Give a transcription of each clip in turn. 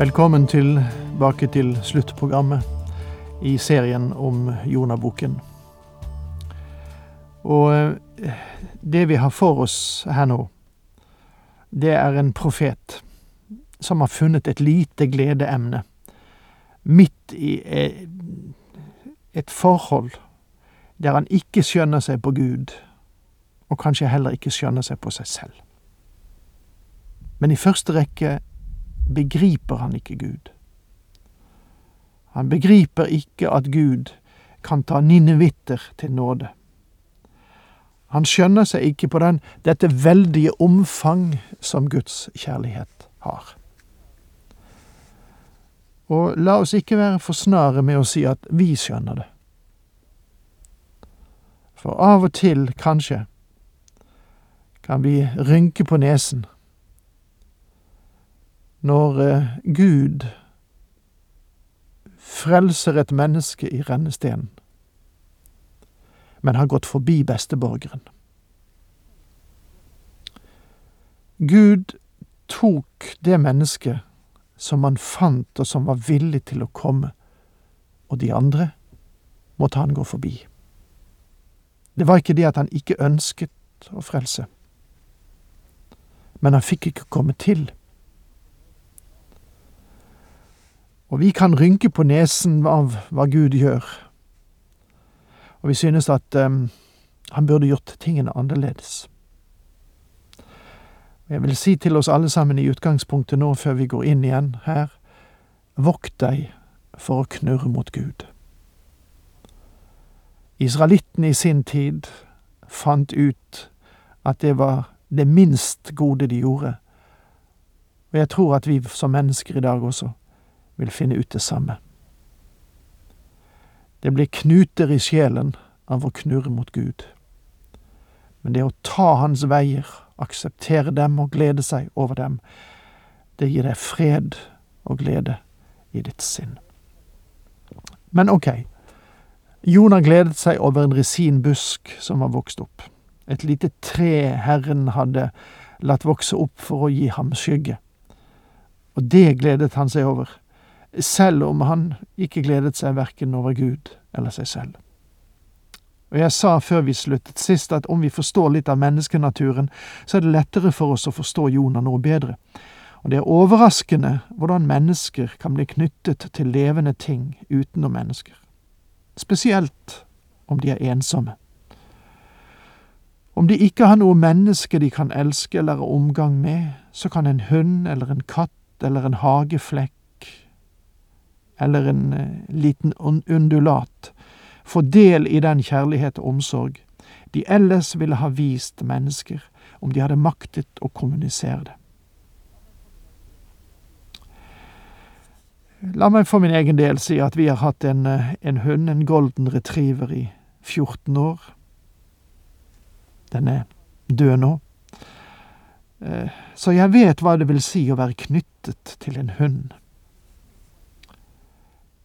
Velkommen tilbake til sluttprogrammet i serien om Jonaboken. Og eh, det vi har for oss her nå, det er en profet som har funnet et lite gledeemne midt i eh, et forhold der han ikke skjønner seg på Gud, og kanskje heller ikke skjønner seg på seg selv. Men i første rekke begriper han ikke Gud. Han begriper ikke at Gud kan ta ninnevitter til nåde. Han skjønner seg ikke på den, dette veldige omfang som Guds kjærlighet har. Og la oss ikke være for snare med å si at vi skjønner det. For av og til, kanskje, kan vi rynke på nesen når eh, Gud frelser et menneske i rennestenen, men har gått forbi besteborgeren. Gud tok det mennesket som han fant og som var villig til å komme, og de andre måtte han gå forbi. Det var ikke det at han ikke ønsket å frelse, men han fikk ikke komme til. Og vi kan rynke på nesen av hva Gud gjør, og vi synes at um, han burde gjort tingene annerledes. Jeg vil si til oss alle sammen i utgangspunktet nå, før vi går inn igjen her, vokt deg for å knurre mot Gud. Israelittene i sin tid fant ut at det var det minst gode de gjorde, og jeg tror at vi som mennesker i dag også vil finne ut det samme. Det blir knuter i sjelen av å knurre mot Gud. Men det å ta hans veier, akseptere dem og glede seg over dem, det gir deg fred og glede i ditt sinn. Men ok, Jonah gledet seg over en resinbusk som var vokst opp. Et lite tre Herren hadde latt vokse opp for å gi ham skygge. Og det gledet han seg over selv om han ikke gledet seg verken over Gud eller seg selv. Og jeg sa før vi sluttet sist at om vi forstår litt av menneskenaturen, så er det lettere for oss å forstå Jonah noe bedre. Og det er overraskende hvordan mennesker kan bli knyttet til levende ting utenom mennesker. Spesielt om de er ensomme. Om de ikke har noe menneske de kan elske eller ha omgang med, så kan en hund eller en katt eller en hageflekk eller en eh, liten undulat, få del i den kjærlighet og omsorg de ellers ville ha vist mennesker om de hadde maktet å kommunisere det. La meg for min egen del si at vi har hatt en, eh, en hund, en golden retriever, i 14 år. Den er død nå. Eh, så jeg vet hva det vil si å være knyttet til en hund.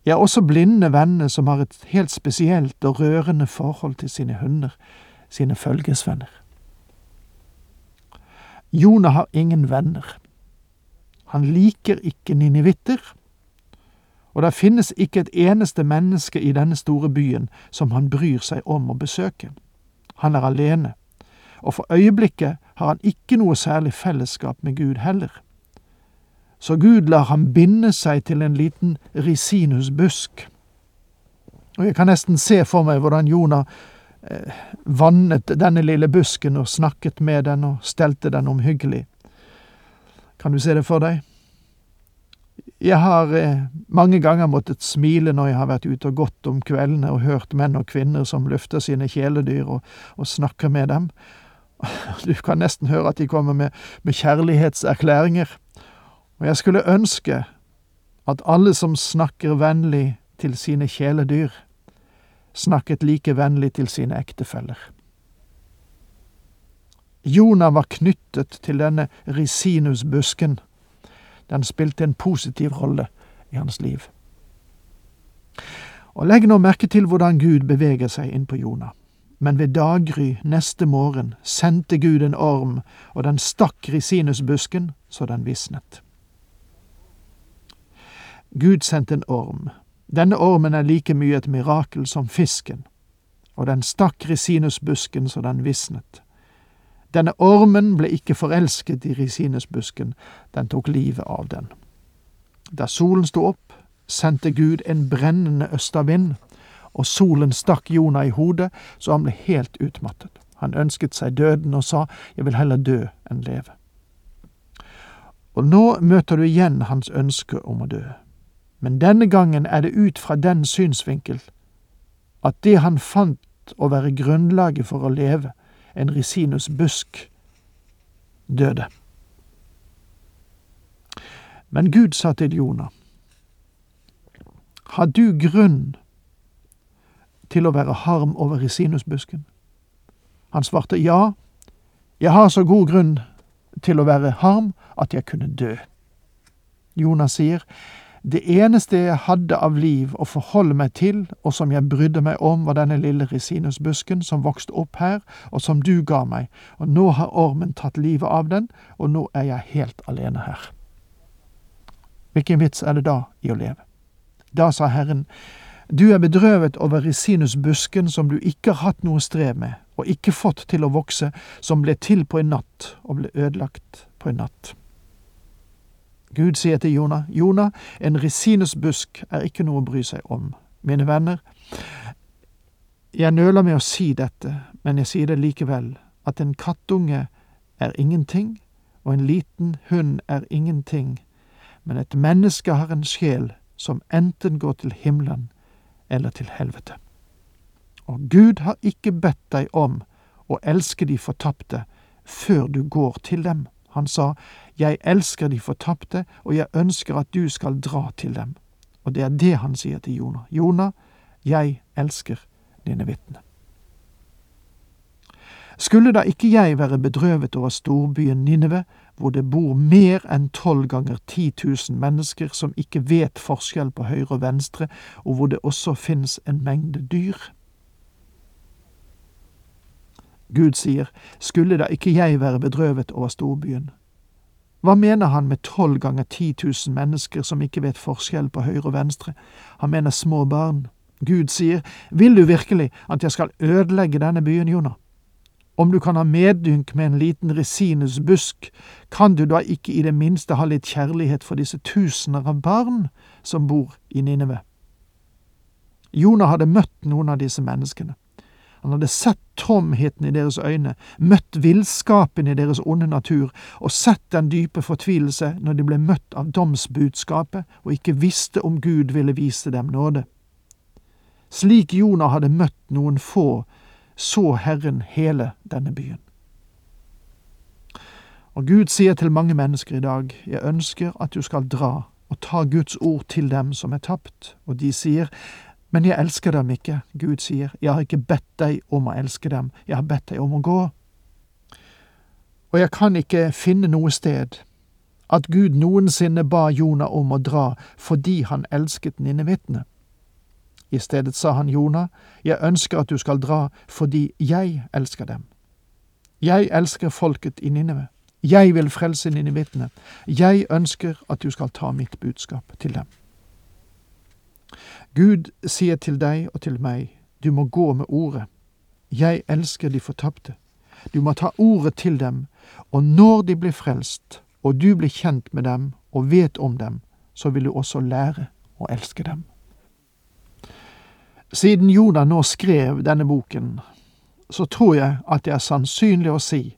Har også blinde venner som har et helt spesielt og rørende forhold til sine hunder, sine følgesvenner. Jonah har ingen venner. Han liker ikke ninivitter, og det finnes ikke et eneste menneske i denne store byen som han bryr seg om å besøke. Han er alene, og for øyeblikket har han ikke noe særlig fellesskap med Gud heller så Gud lar ham binde seg til en liten risinusbusk. Og jeg kan nesten se for meg hvordan Jonah eh, vannet denne lille busken og snakket med den og stelte den omhyggelig. Kan du se det for deg? Jeg har eh, mange ganger måttet smile når jeg har vært ute og gått om kveldene og hørt menn og kvinner som løfter sine kjæledyr og, og snakker med dem. Du kan nesten høre at de kommer med, med kjærlighetserklæringer Og jeg skulle ønske at alle som snakker vennlig til sine kjæledyr, snakket like vennlig til sine ektefeller. Jonah var knyttet til denne risinusbusken. Den spilte en positiv rolle i hans liv. Og Legg nå merke til hvordan Gud beveger seg inn på Jonah. Men ved daggry neste morgen sendte Gud en orm, og den stakk risinusbusken så den visnet. Gud sendte en orm. Denne ormen er like mye et mirakel som fisken, og den stakk resinusbusken så den visnet. Denne ormen ble ikke forelsket i resinusbusken, den tok livet av den. Da solen sto opp, sendte Gud en brennende østavind, og solen stakk Jonah i hodet så han ble helt utmattet. Han ønsket seg døden og sa, Jeg vil heller dø enn leve. Og nå møter du igjen hans ønske om å dø. Men denne gangen er det ut fra den synsvinkel at det han fant å være grunnlaget for å leve, en risinusbusk, døde. Men Gud sa til Jonah, har du grunn til å være harm over risinusbusken? Han svarte ja, jeg har så god grunn til å være harm at jeg kunne dø. Jonas sier, det eneste jeg hadde av liv å forholde meg til, og som jeg brydde meg om, var denne lille resinusbusken som vokste opp her, og som du ga meg, og nå har ormen tatt livet av den, og nå er jeg helt alene her. Hvilken vits er det da i å leve? Da sa Herren, du er bedrøvet over resinusbusken som du ikke har hatt noe strev med, og ikke fått til å vokse, som ble til på en natt og ble ødelagt på en natt. Gud sier til Jonah, Jonah, en resinusbusk er ikke noe å bry seg om. Mine venner, jeg nøler med å si dette, men jeg sier det likevel, at en kattunge er ingenting, og en liten hund er ingenting, men et menneske har en sjel som enten går til himmelen eller til helvete. Og Gud har ikke bedt deg om å elske de fortapte før du går til dem. Han sa, Jeg elsker de fortapte, og jeg ønsker at du skal dra til dem. Og det er det han sier til Jonah. Jonah, jeg elsker dine vitner. Skulle da ikke jeg være bedrøvet over storbyen Ninive, hvor det bor mer enn tolv ganger ti tusen mennesker som ikke vet forskjell på høyre og venstre, og hvor det også finnes en mengde dyr? Gud sier, skulle da ikke jeg være bedrøvet over storbyen? Hva mener han med tolv ganger ti tusen mennesker som ikke vet forskjell på høyre og venstre? Han mener små barn. Gud sier, vil du virkelig at jeg skal ødelegge denne byen, Jonah? Om du kan ha medynk med en liten resinusbusk, kan du da ikke i det minste ha litt kjærlighet for disse tusener av barn som bor i Ninive? Jonah hadde møtt noen av disse menneskene. Han hadde sett tomheten i deres øyne, møtt villskapen i deres onde natur, og sett den dype fortvilelse når de ble møtt av domsbudskapet og ikke visste om Gud ville vise dem nåde. Slik Jonah hadde møtt noen få så Herren hele denne byen. Og Gud sier til mange mennesker i dag, jeg ønsker at du skal dra og ta Guds ord til dem som er tapt, og de sier, men jeg elsker dem ikke. Gud sier, jeg har ikke bedt deg om å elske dem, jeg har bedt deg om å gå. Og jeg kan ikke finne noe sted at Gud noensinne ba Jonah om å dra fordi han elsket Ninevitene. I stedet sa han Jonah, jeg ønsker at du skal dra fordi jeg elsker dem. Jeg elsker folket i Nineve. Jeg vil frelse ninevitene. Jeg ønsker at du skal ta mitt budskap til dem. Gud sier til deg og til meg, du må gå med ordet. Jeg elsker de fortapte. Du må ta ordet til dem, og når de blir frelst, og du blir kjent med dem og vet om dem, så vil du også lære å elske dem. Siden Jonah nå skrev denne boken, så tror jeg at det er sannsynlig å si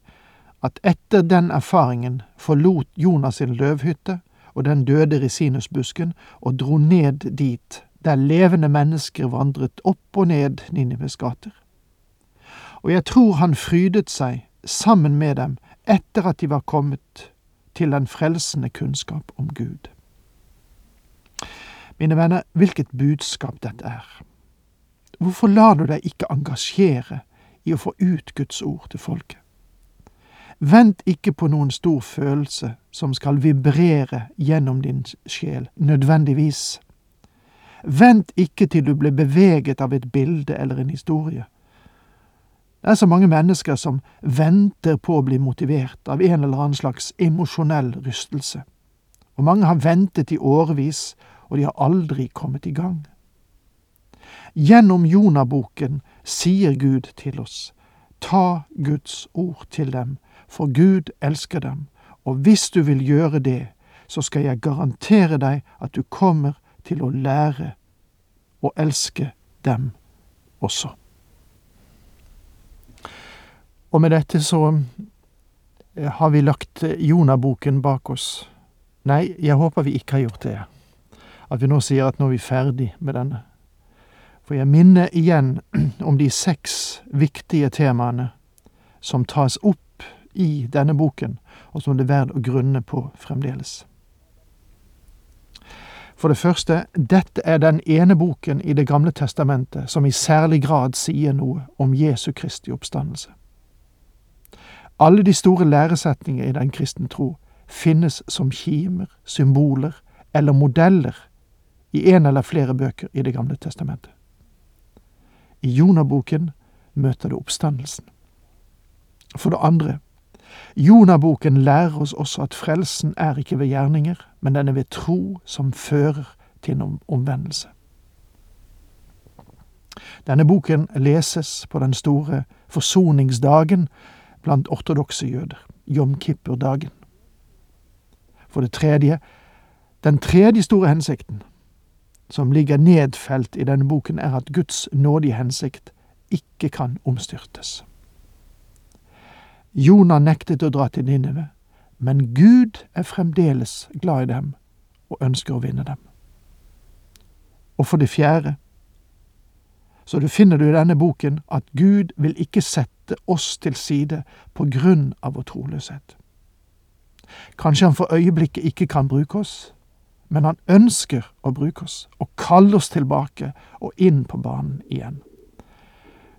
at etter den erfaringen forlot Jonas sin løvhytte og den døde resinusbusken, og dro ned dit der levende mennesker vandret opp og ned Ninives gater. Og jeg tror han frydet seg sammen med dem etter at de var kommet til den frelsende kunnskap om Gud. Mine venner, hvilket budskap dette er. Hvorfor lar du deg ikke engasjere i å få ut Guds ord til folket? Vent ikke på noen stor følelse som skal vibrere gjennom din sjel, nødvendigvis. Vent ikke til du blir beveget av et bilde eller en historie. Det er så mange mennesker som venter på å bli motivert av en eller annen slags emosjonell rystelse. Og mange har ventet i årevis, og de har aldri kommet i gang. Gjennom Jonaboken sier Gud til oss, ta Guds ord til dem, for Gud elsker dem, og hvis du vil gjøre det, så skal jeg garantere deg at du kommer til å lære å elske dem også. Og med dette så eh, har vi lagt eh, Jonaboken bak oss. Nei, jeg håper vi ikke har gjort det. At vi nå sier at nå er vi ferdig med denne. For jeg minner igjen om de seks viktige temaene som tas opp i denne boken, og som det er verdt å grunne på fremdeles. For det første, dette er den ene boken i Det gamle testamentet som i særlig grad sier noe om Jesu Kristi oppstandelse. Alle de store læresetninger i den kristne tro finnes som kimer, symboler eller modeller i en eller flere bøker i Det gamle testamentet. I Jonaboken møter du oppstandelsen. For det andre, Jonaboken lærer oss også at frelsen er ikke ved gjerninger, men den er ved tro som fører til en omvendelse. Denne boken leses på den store forsoningsdagen blant ortodokse jøder, Jom Kippur-dagen. For det tredje, den tredje store hensikten, som ligger nedfelt i denne boken, er at Guds nådige hensikt ikke kan omstyrtes. Jonah nektet å dra til Ninive, men Gud er fremdeles glad i dem og ønsker å vinne dem. Og for det fjerde, så du finner du i denne boken at Gud vil ikke sette oss til side på grunn av vår troløshet. Kanskje han for øyeblikket ikke kan bruke oss, men han ønsker å bruke oss og kalle oss tilbake og inn på banen igjen.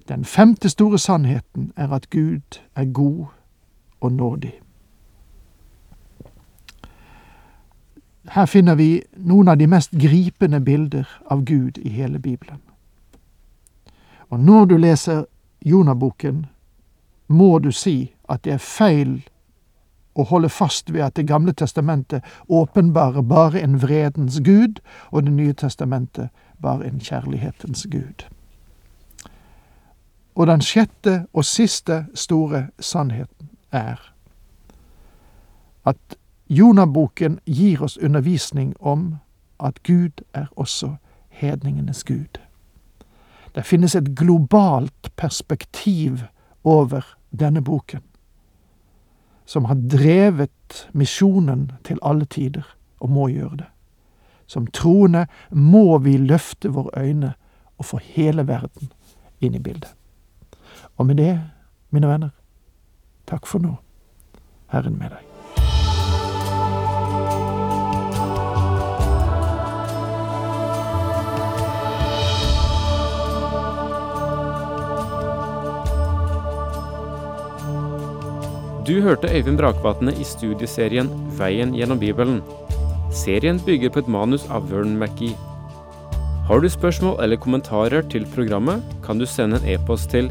Den femte store sannheten er at Gud er god og nådig. Her finner vi noen av de mest gripende bilder av Gud i hele Bibelen. Og når du leser Jonaboken, må du si at det er feil å holde fast ved at Det gamle testamentet åpenbarer bare en vredens gud, og Det nye testamentet bare en kjærlighetens gud. Og den sjette og siste store sannheten er at Jonaboken gir oss undervisning om at Gud er også hedningenes gud. Det finnes et globalt perspektiv over denne boken som har drevet misjonen til alle tider, og må gjøre det. Som troende må vi løfte våre øyne og få hele verden inn i bildet. Og med det, mine venner, takk for nå. Herren med deg. Du hørte Øyvind Brakvatne i studieserien Veien gjennom Bibelen. Serien bygger på et manus av Vern McGee. Har du spørsmål eller kommentarer til programmet, kan du sende en e-post til